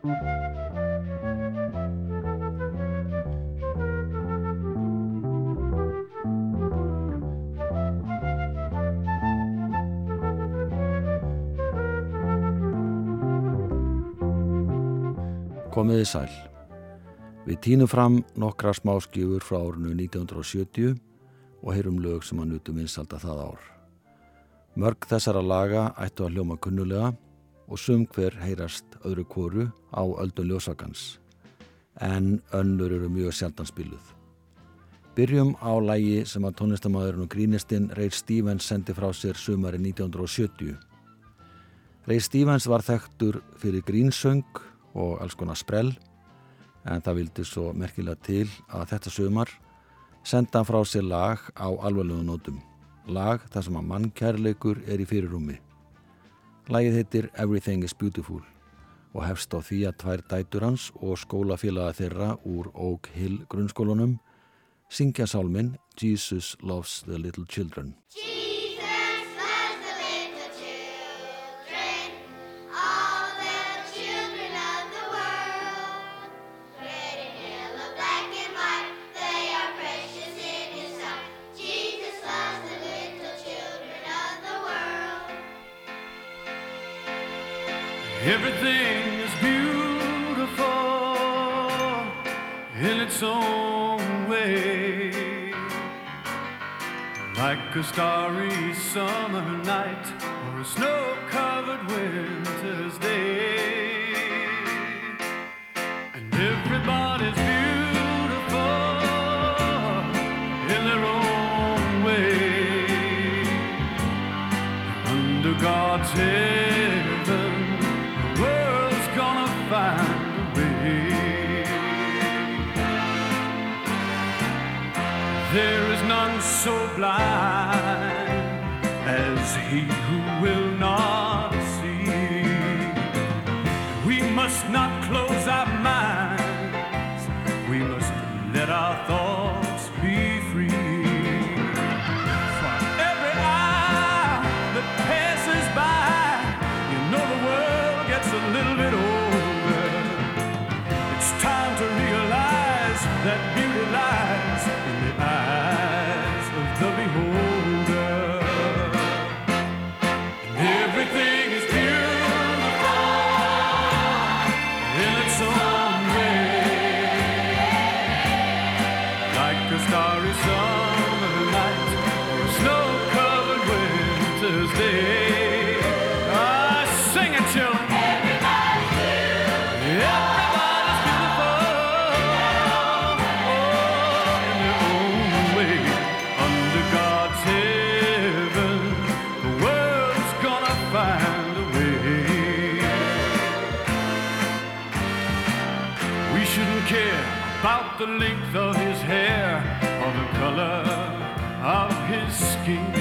Komiði sæl. Við tínum fram nokkra smáskjöfur frá árinu 1970 og heyrum lög sem að nutum vinsalda það ár. Mörg þessara laga ættu að hljóma kunnulega og sum hver heyrast öðru kóru á öldun ljósakans en önnur eru mjög sjaldanspiluð. Byrjum á lægi sem að tónlistamæðurinn og grínistinn Ray Stevens sendi frá sér sumari 1970. Ray Stevens var þekktur fyrir grínsöng og alls konar sprell en það vildi svo merkilega til að þetta sömar senda frá sér lag á alvarlegum nótum. Lag þar sem að mannkærleikur er í fyrirrumi. Lagið heitir Everything is Beautiful og hefst á því að tvær dætur hans og skólafélaga þeirra úr Oak Hill grunnskólunum syngja sálminn Jesus Loves the Little Children. Everything is beautiful in its own way. Like a starry summer night or a snow covered winter's day. And everybody's beautiful in their own way. Under God's heaven so blind as he who the length of his hair or the color of his skin.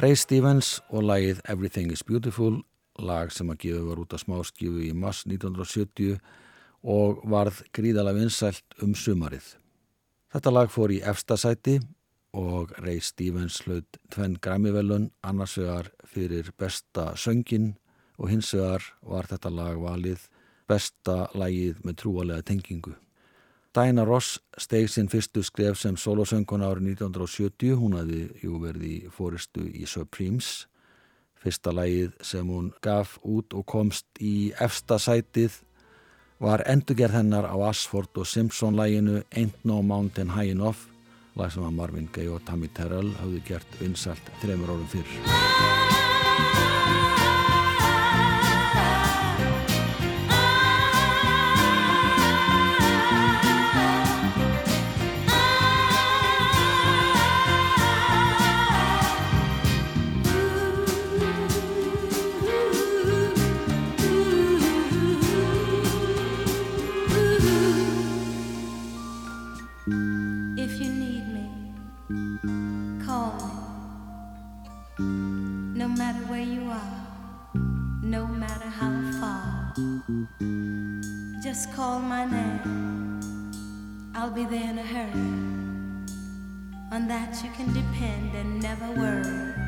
Ray Stevens og lagið Everything is Beautiful, lag sem að gefa var út af smáskífu í mass 1970 og varð gríðala vinsælt um sumarið. Þetta lag fór í efstasæti og Ray Stevens hlaut tvenn græmivelun annars vegar fyrir besta söngin og hins vegar var þetta lag valið besta lagið með trúalega tengingu. Diana Ross steg sinn fyrstu skref sem solosönguna árið 1970. Hún hafði jú verið í fóristu í Supremes. Fyrsta lægið sem hún gaf út og komst í efsta sætið var endurgerð hennar á Asford og Simpson læginu Ain't No Mountain High Enough, lag sem að Marvin Gaye og Tammy Terrell hafði gert vinsalt þreymur árum fyrr. No matter where you are, no matter how far, just call my name. I'll be there in a hurry. On that you can depend and never worry.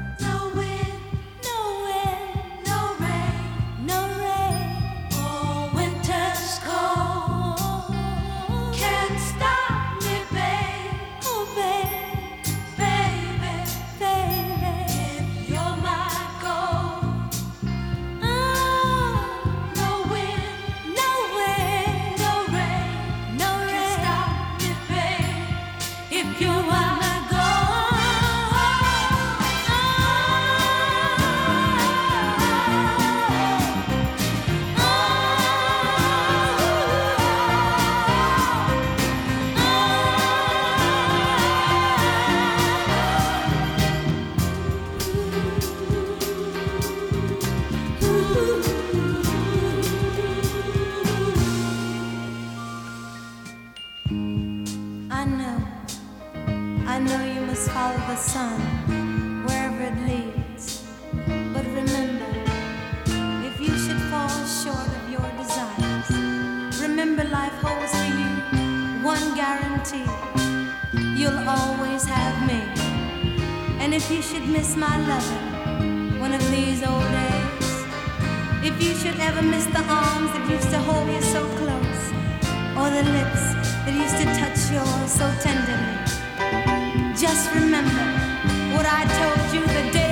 And if you should miss my lover one of these old days, if you should ever miss the arms that used to hold you so close, or the lips that used to touch yours so tenderly, just remember what I told you the day.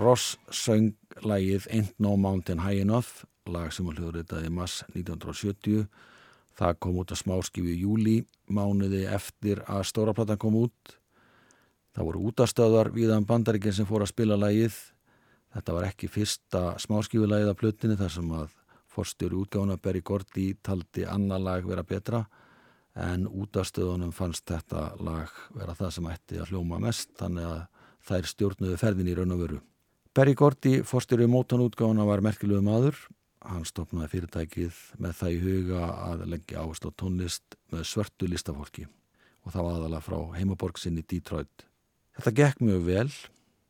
Ross söng lægið Ain't No Mountain High Enough, lag sem var hljóðritaði mass 1970. Það kom út að smáskifu í júli, mánuði eftir að Stóraplattan kom út. Það voru útastöðar viðan bandaríkinn sem fór að spila lægið. Þetta var ekki fyrsta smáskifulægið af plötinu þar sem að forstjóri útgána Berry Gordy taldi annar lag vera betra en útastöðunum fannst þetta lag vera það sem ætti að hljóma mest þannig að þær stjórnuðu ferðin í raun og veru. Berry Gordy, fórstyrju mótanútgána, var merkilegu maður. Hann stopnaði fyrirtækið með það í huga að leggja áherslu á tónlist með svörtu listafólki og það var aðalega frá heimaborg sinni Detroit. Þetta gekk mjög vel.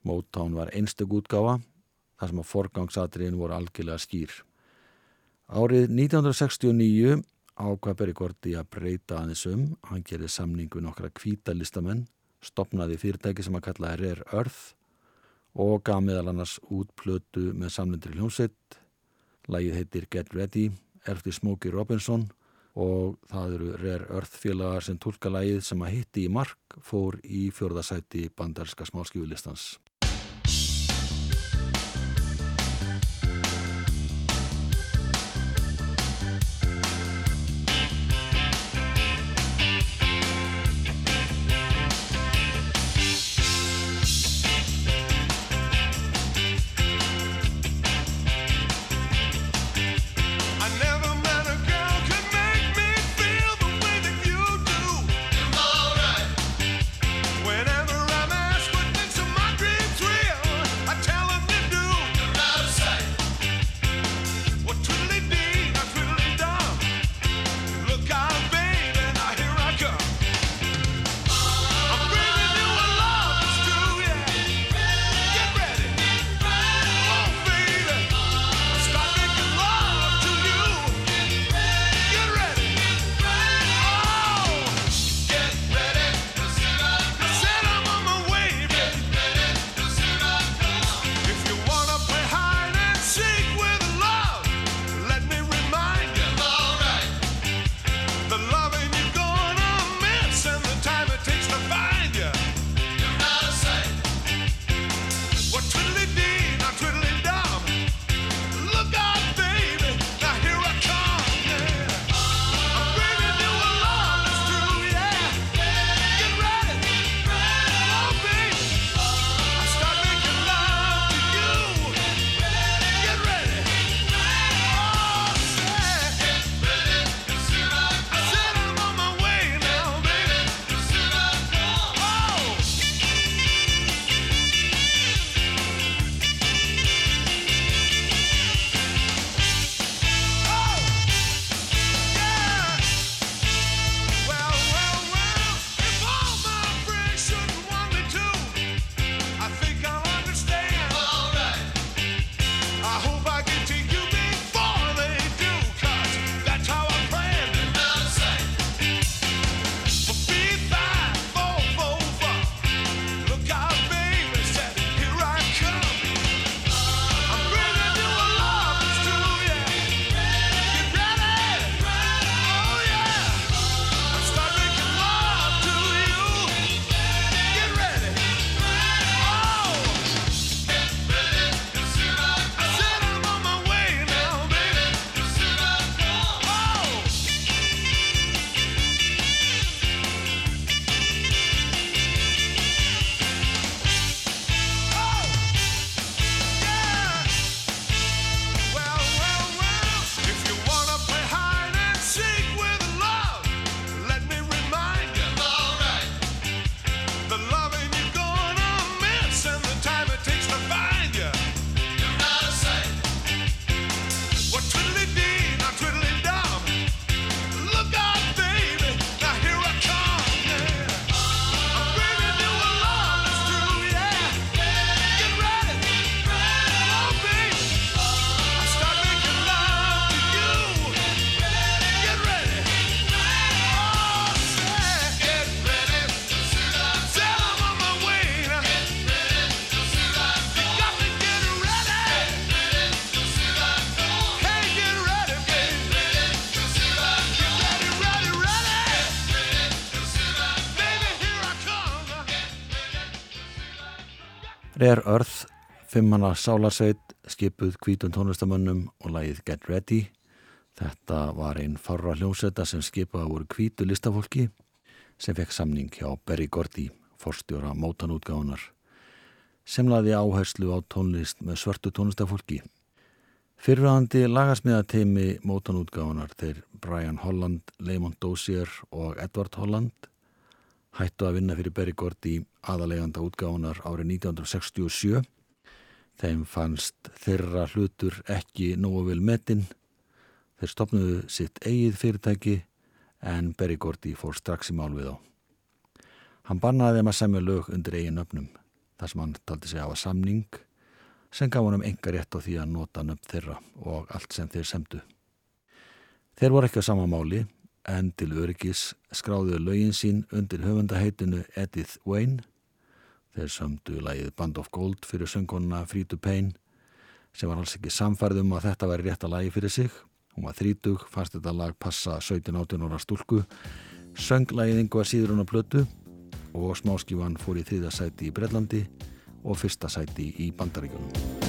Mótán var einstök útgáfa þar sem að forgangsadriðin voru algjörlega skýr. Árið 1969 ákvað Berry Gordy að breyta aðeins um. Hann gerði samningu nokkra kvítalistamenn, stopnaði fyrirtæki sem að kalla Rare Earth og gaf meðal annars út plötu með samlindri hljómsett. Lægið heitir Get Ready, erfti Smokey Robinson og það eru Rare Earth félagar sem tólka lægið sem að hitti í mark fór í fjörðasæti bandarska smáskjúlistans. Rare Earth, fimmanna sálarsveit, skipuð kvítun tónlistamönnum og lægið Get Ready. Þetta var einn farra hljómsveita sem skipaði voru kvítu listafólki sem fekk samning hjá Berry Gordy, forstjóra mótanútgáðunar, sem laði áherslu á tónlist með svörtu tónlistafólki. Fyrrvæðandi lagasmiðateimi mótanútgáðunar þeir Brian Holland, Leymond Dozier og Edward Holland hættu að vinna fyrir Berry Gordy aðaleganda útgáðunar árið 1967. Þeim fannst þeirra hlutur ekki nógu vil metinn. Þeir stopnuðu sitt eigið fyrirtæki en Berry Gordy fór strax í mál við á. Hann bannaði þeim að semja lög undir eigin öfnum þar sem hann taldi sig af að samning sem gaf hann um enga rétt á því að nota nöfn þeirra og allt sem þeir semdu. Þeir voru ekki á sama máli en til öryggis skráðu lögin sín undir höfundaheitinu Edith Wayne. Þeir sömdu lægið Band of Gold fyrir söngkonna Free to Pain sem var alls ekki samfærðum að þetta væri rétt að lægi fyrir sig. Hún var þrítug, fannst þetta lag passa 17-18 ára stúlku. Sönglægið yngu var síður hún á plötu og smáskífan fór í þriða sæti í Brellandi og fyrsta sæti í Bandaríkjunum.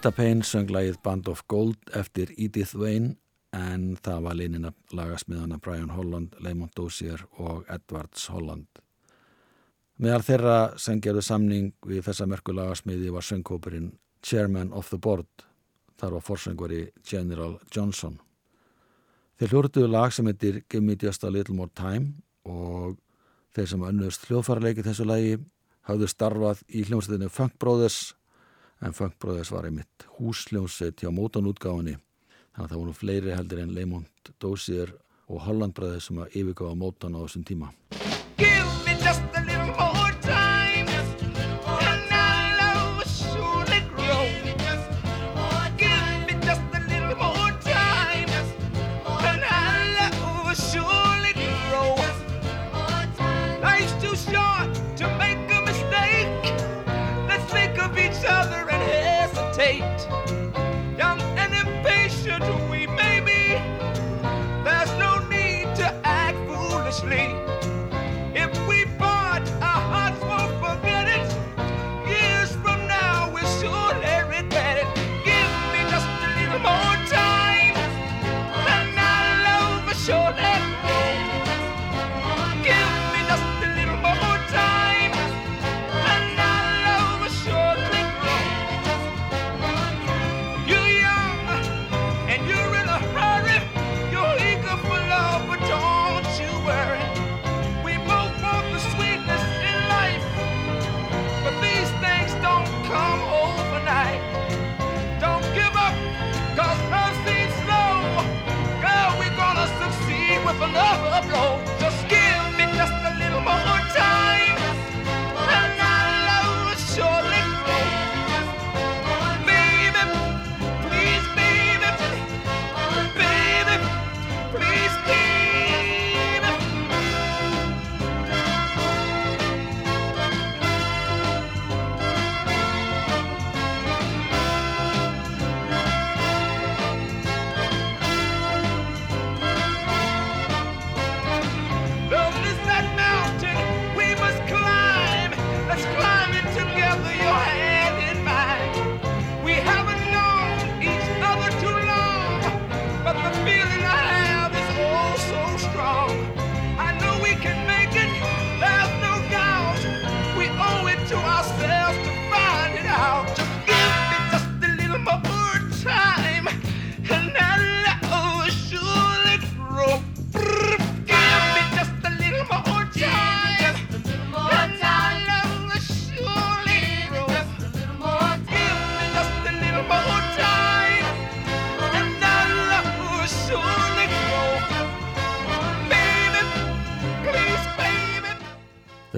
Rita Payne söng lagið Band of Gold eftir Edith Wayne en það var leinin að lagasmiðana Brian Holland, Lamont Dozier og Edwards Holland. Meðal þeirra sem gerði samning við þessa merku lagasmiði var söngkópurinn Chairman of the Board, þar var forsöngvari General Johnson. Þeir hljóruðuðu lag sem heitir Give Me Just a Little More Time og þeir sem önnust hljóðfærarleiki þessu lagi hafðu starfað í hljómsveitinu Funk Brothers en Funk Brothers var einmitt húsljónsett hjá mótanútgáðinni þannig að það voru fleiri heldur en Leymond Dósir og Holland Brothers sem að yfirgáða mótan á þessum tíma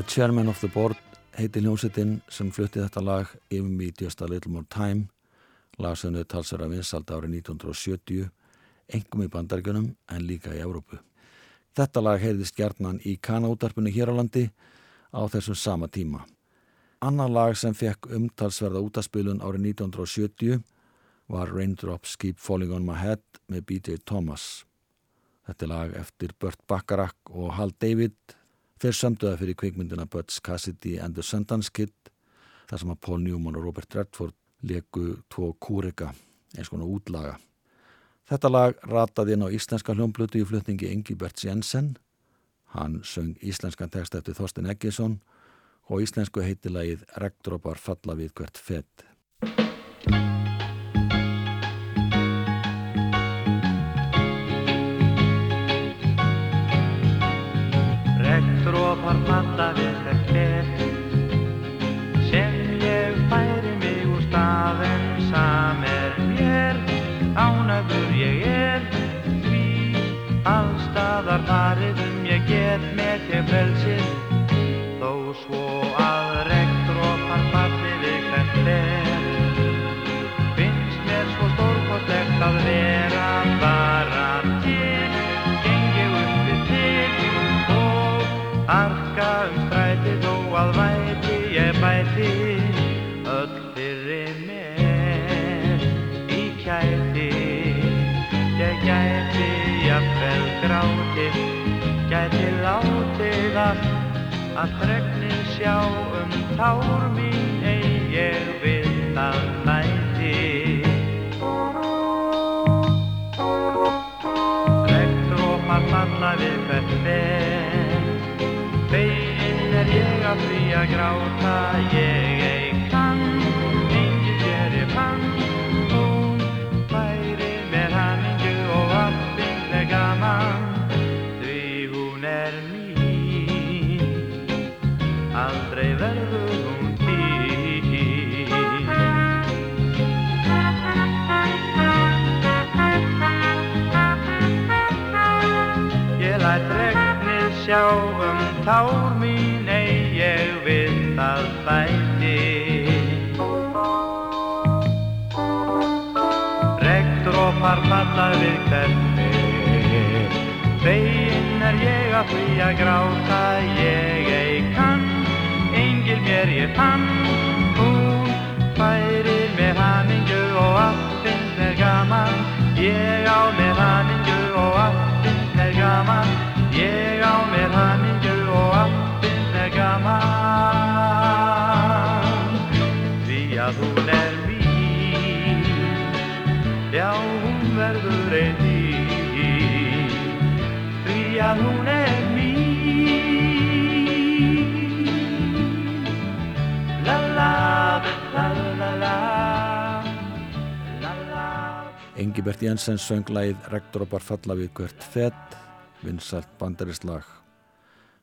Chairman of the Board heiti hljómsittin sem flutti þetta lag Give Me Just a Little More Time lagsögnu talsverða vinsald árið 1970 engum í bandargunum en líka í Európu. Þetta lag heyrðist gjarnan í kanautarpunni hér á landi á þessum sama tíma. Annar lag sem fekk umtalsverða útaspilun árið 1970 var Raindrops Keep Falling on My Head með B.J. Thomas. Þetta lag eftir Burt Bacharach og Hal David Þeir sömduða fyrir kvikmyndina Butch Cassidy and the Sundance Kid þar sem að Paul Newman og Robert Redford leku tvo kúrika eins konar útlaga. Þetta lag rataði inn á íslenska hljómblutu í flutningi Engibert Jensen. Hann söng íslenskan text eftir Þorsten Eggesson og íslensku heitilagið Regndrópar falla við hvert fett. Dropar falla að drögnin sjá um tár mín ei ég vil að næti Regndrópar falla við hvert fenn Veginn er ég að frí að gráta ég regnið sjá um tár mín ei ég við það bæti. Regndrópar falla við hvernig Veginn er ég að því að gráta. Ég ei kann Engil mér ég fann. Hún færir mér hamingju og allt Engibert Jensen söng lægið Regndrópar falla við hvert fett, vinsalt bandarislag.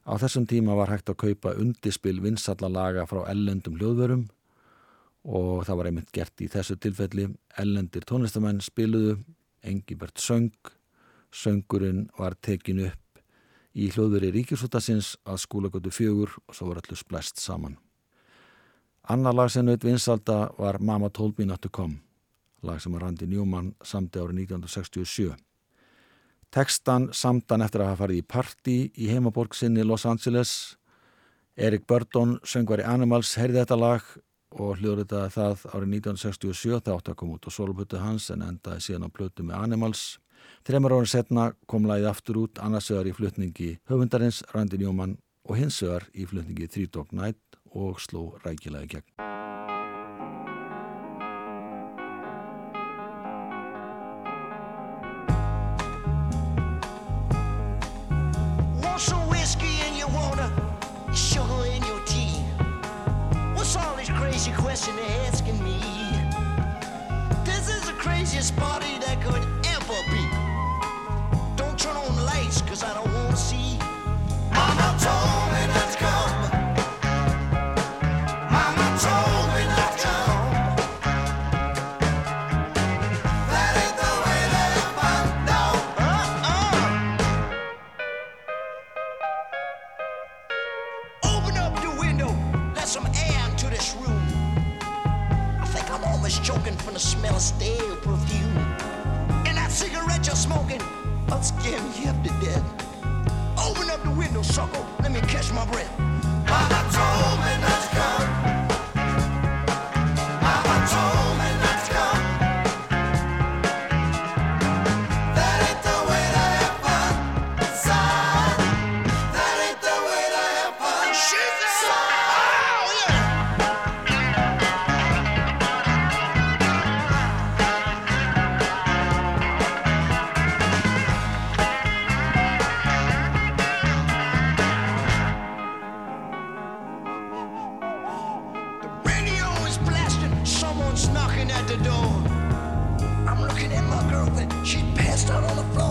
Á þessum tíma var hægt að kaupa undispil vinsalla laga frá ellendum hljóðverum og það var einmitt gert í þessu tilfelli. Ellendir tónlistamenn spiluðu, Engibert söng, söngurinn var tekin upp í hljóðveri ríkjusútasins að skúlagötu fjögur og svo var allir splæst saman. Annar lag sem naut vinsalda var Told Me Not To Come lag sem að Randy Newman samti árið 1967. Tekstan samtan eftir að hafa farið í party í heimaborg sinni Los Angeles. Erik Burton, söngvar í Animals, heyrði þetta lag og hljóður þetta það árið 1967 það átti að koma út á solopötu hans en endaði síðan á plötu með Animals. Þreymar árið setna kom lagið aftur út annarsögar í flutningi höfundarins Randy Newman og hinsögar í flutningi Three Dog Night og sló rækilega í gegn. Sugar in your tea? What's all this crazy question they're asking me? This is the craziest party that could ever be. Don't turn on the lights, cause I don't wanna see. knocking at the door. I'm looking at my girlfriend, she passed out on the floor.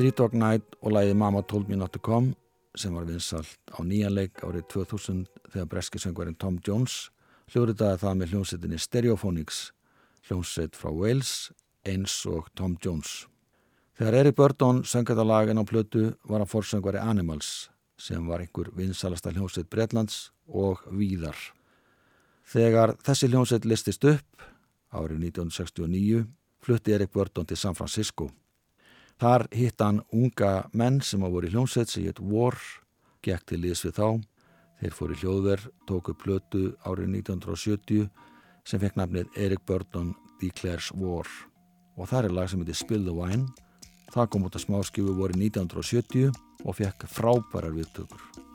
Three Dog Night og læði Mama Told Me Not To Come sem var vinsalt á nýjanleik árið 2000 þegar breskisöngvarinn Tom Jones hljóriðaði það með hljómsettinni Stereophonics, hljómsett frá Wales eins og Tom Jones. Þegar Erik Burton söng þetta lagin á plötu var hann fórsöngvari Animals sem var einhver vinsalasta hljómsett Bretlands og Víðar. Þegar þessi hljómsett listist upp árið 1969 flutti Erik Burton til San Francisco. Þar hitt hann unga menn sem hafa voru í hljómsett sem hétt War, gekk til liðs við þá. Þeir fóru í hljóðverð, tóku plötu árið 1970 sem fekk nafnið Erik Burton Declares War og það er lag sem heitir Spill the Wine. Það kom út af smáskifu voru 1970 og fekk frábærar viðtökur.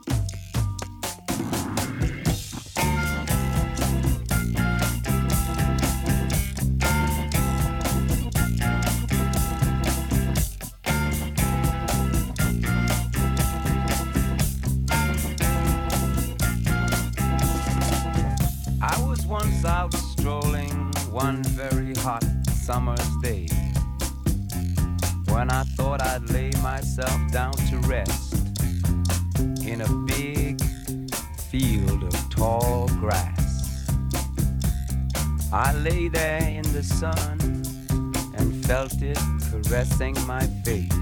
Myself down to rest in a big field of tall grass. I lay there in the sun and felt it caressing my face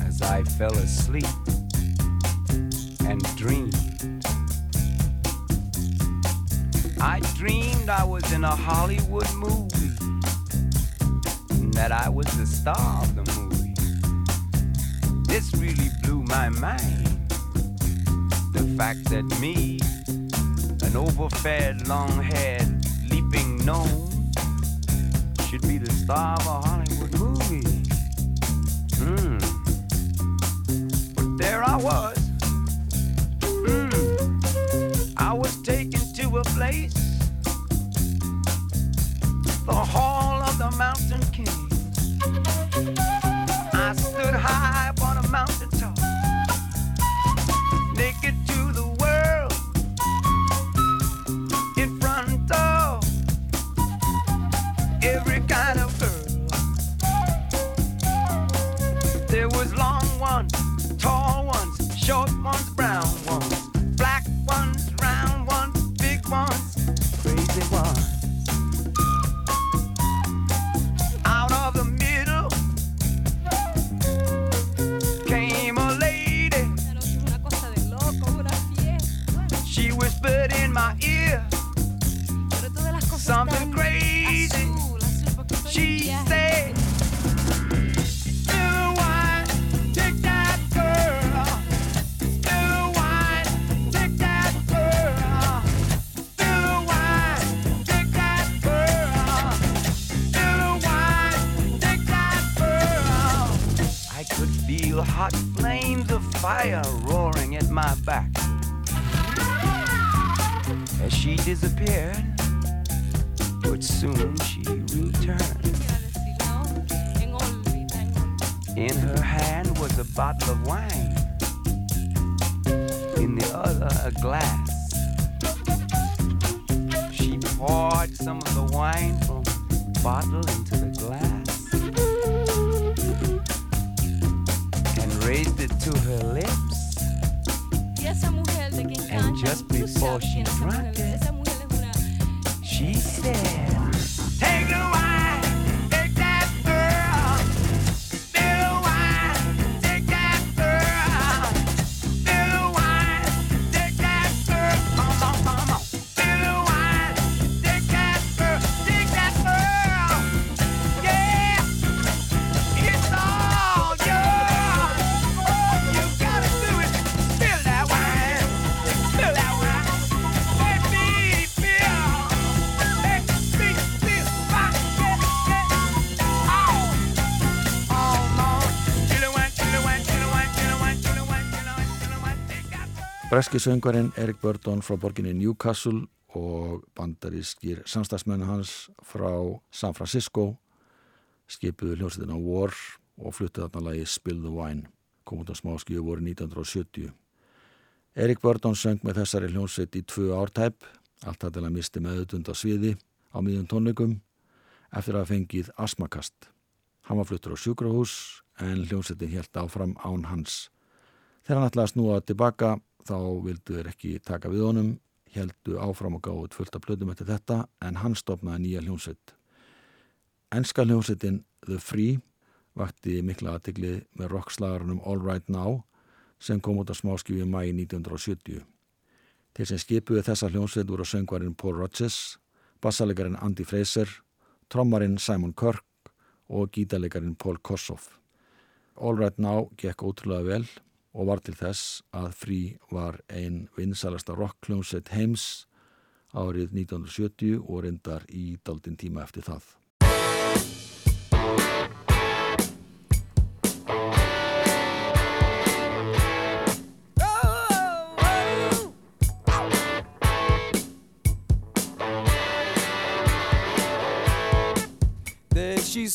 as I fell asleep and dreamed. I dreamed I was in a Hollywood movie and that I was the star of the. This really blew my mind. The fact that me, an overfed, long-haired, leaping gnome, should be the star of a Hollywood movie. Hmm. But there I was. Hmm. I was taken to a place, Breski söngvarinn Erik Burton frá borginni Newcastle og bandarískir samstagsmennu hans frá San Francisco skipuðu hljómsveitina War og fluttu þarna lagi Spill the Wine. Kom út á smáskíu voru 1970 Erik Burton söng með þessari hljómsveit í tvö ártæp allt að til að misti meðutund á sviði á miðjum tónleikum eftir að fengið asmakast Hann var fluttur á sjúkrahús en hljómsettin helt áfram án hans. Þegar hann ætlaði að snúa tilbaka þá vildu þeir ekki taka við honum, heldu áfram og gáðu fullt af blöðum eftir þetta en hann stopnaði nýja hljómsett. Enska hljómsettin The Free vakti mikla aðtegli með rockslagarunum All Right Now sem kom út á smáskjöfu í mæi 1970. Þeir sem skipuði þessa hljómsveit voru söngvarinn Paul Rodgers, bassalegarinn Andy Fraser, trommarinn Simon Kirk og gítalegarinn Paul Kossoff. All Right Now gekk ótrúlega vel og var til þess að Free var ein vinsalasta rockkljómsveit heims árið 1970 og reyndar í daldinn tíma eftir það. There she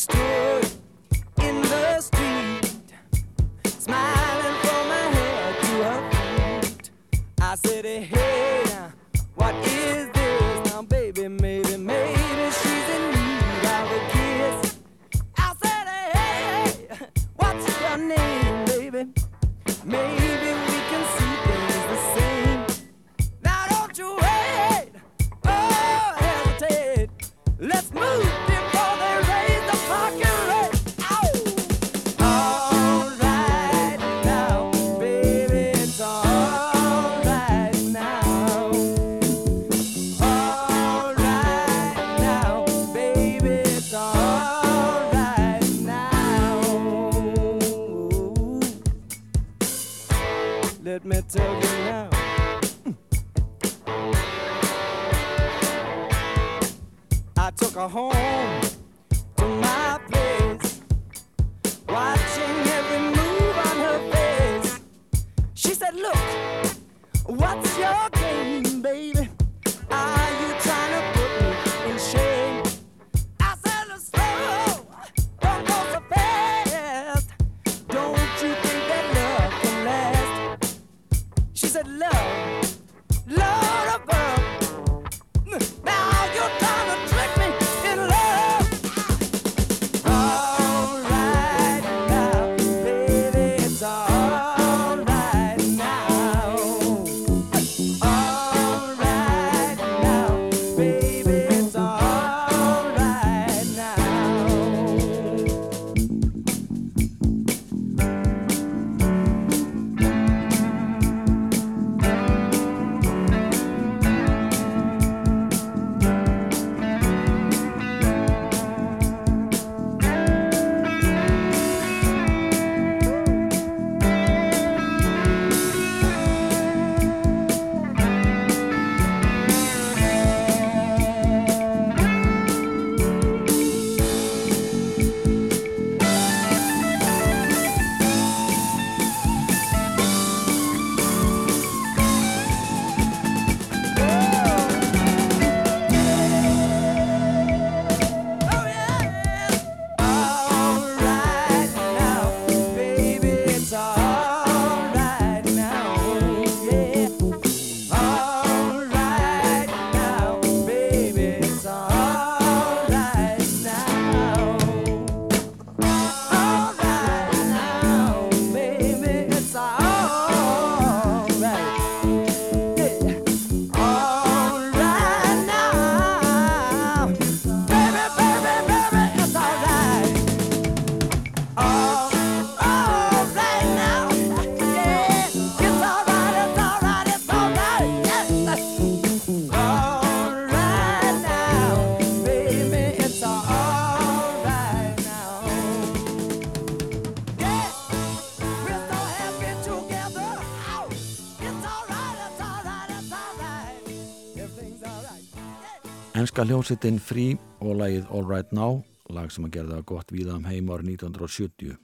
Yeah. Enska hljómsettin Free og lagið All Right Now, lag sem að gerða gott víða um heim árið 1970.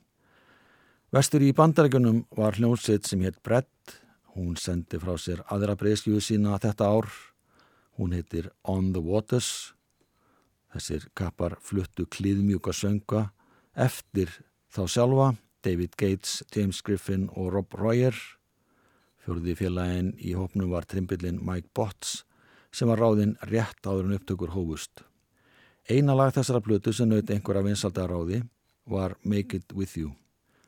Vestur í bandarækjunum var hljómsett sem hétt Brett. Hún sendi frá sér aðra breyskjöfu sína þetta ár. Hún heitir On the Waters. Þessir kappar fluttu klíðmjúka sönga eftir þá sjálfa, David Gates, James Griffin og Rob Royer. Fjörði félagin í hópnum var trimbillin Mike Botts sem var ráðinn rétt áður en upptökur hófust. Eina lag þessara blötu sem naut einhverja vinsalda ráði var Make It With You,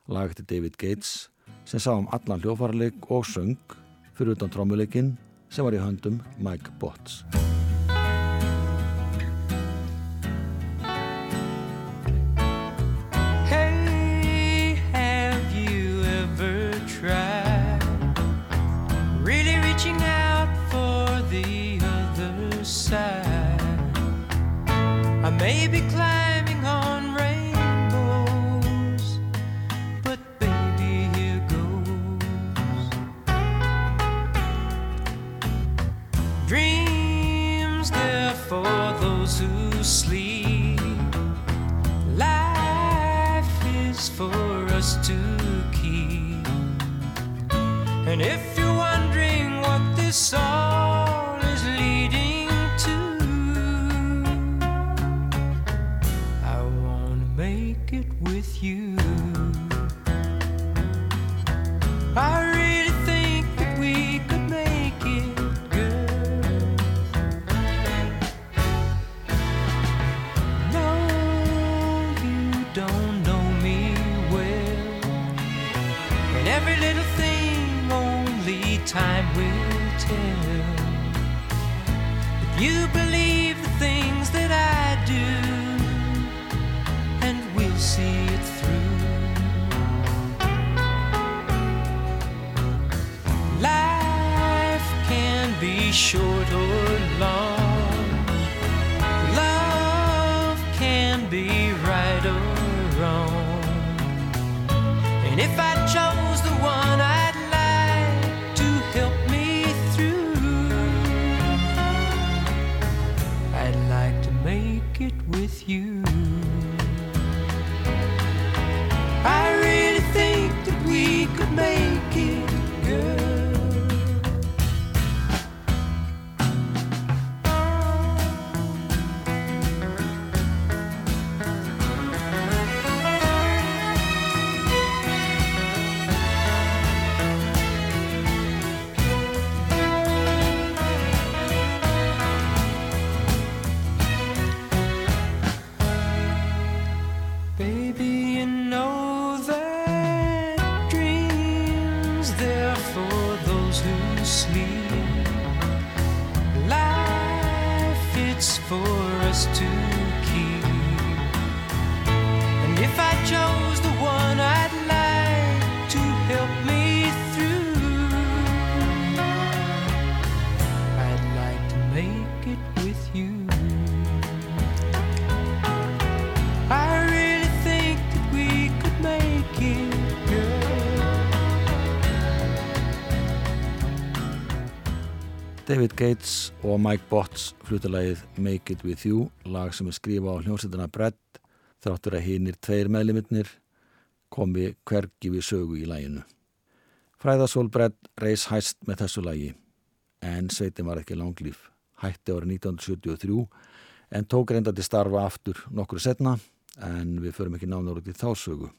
lag eftir David Gates sem sá um allan hljófarleik og söng fyrir utan trómuleikin sem var í höndum Mike Botts. Short or long. Love can be right or wrong. And if I chose the one I'd like to help me through, I'd like to make it with you. David Gates og Mike Botts flutalagið Make It With You, lag sem er skrifa á hljómsveitina Brett, þráttur að hinnir tveir meðliminnir komi hvergi við sögu í laginu. Fræðasól Brett reys hæst með þessu lagi, en sveitin var ekki langlýf. Hætti árið 1973, en tók reynda til starfa aftur nokkru setna, en við förum ekki nánar út í þá sögu.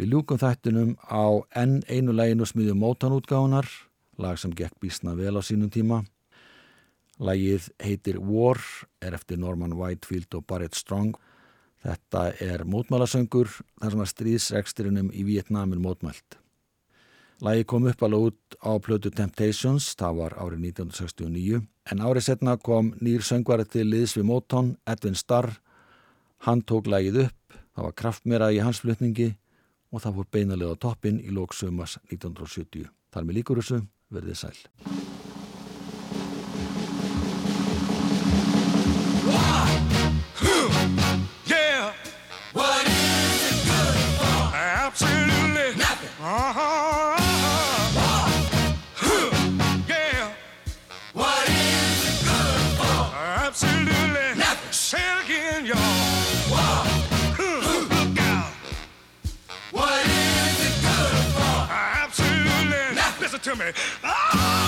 Við ljúkum þættunum á enn einu læginu smiðjum mótanútgáðunar, lag sem gekk bísna vel á sínum tíma. Lagið heitir War, er eftir Norman Whitefield og Barrett Strong. Þetta er mótmálasöngur þar sem að stríðsreksturinnum í Vietnam er mótmælt. Lagið kom upp alveg út á plötu Temptations, það var árið 1969, en árið setna kom nýr söngvari til liðs við Motown, Edwin Starr. Hann tók lagið upp, það var kraftmera í hans flutningi og það fór beinalega á toppin í lóksömas 1970. Þar með líkur þessu, verðið sæl. To me. Oh,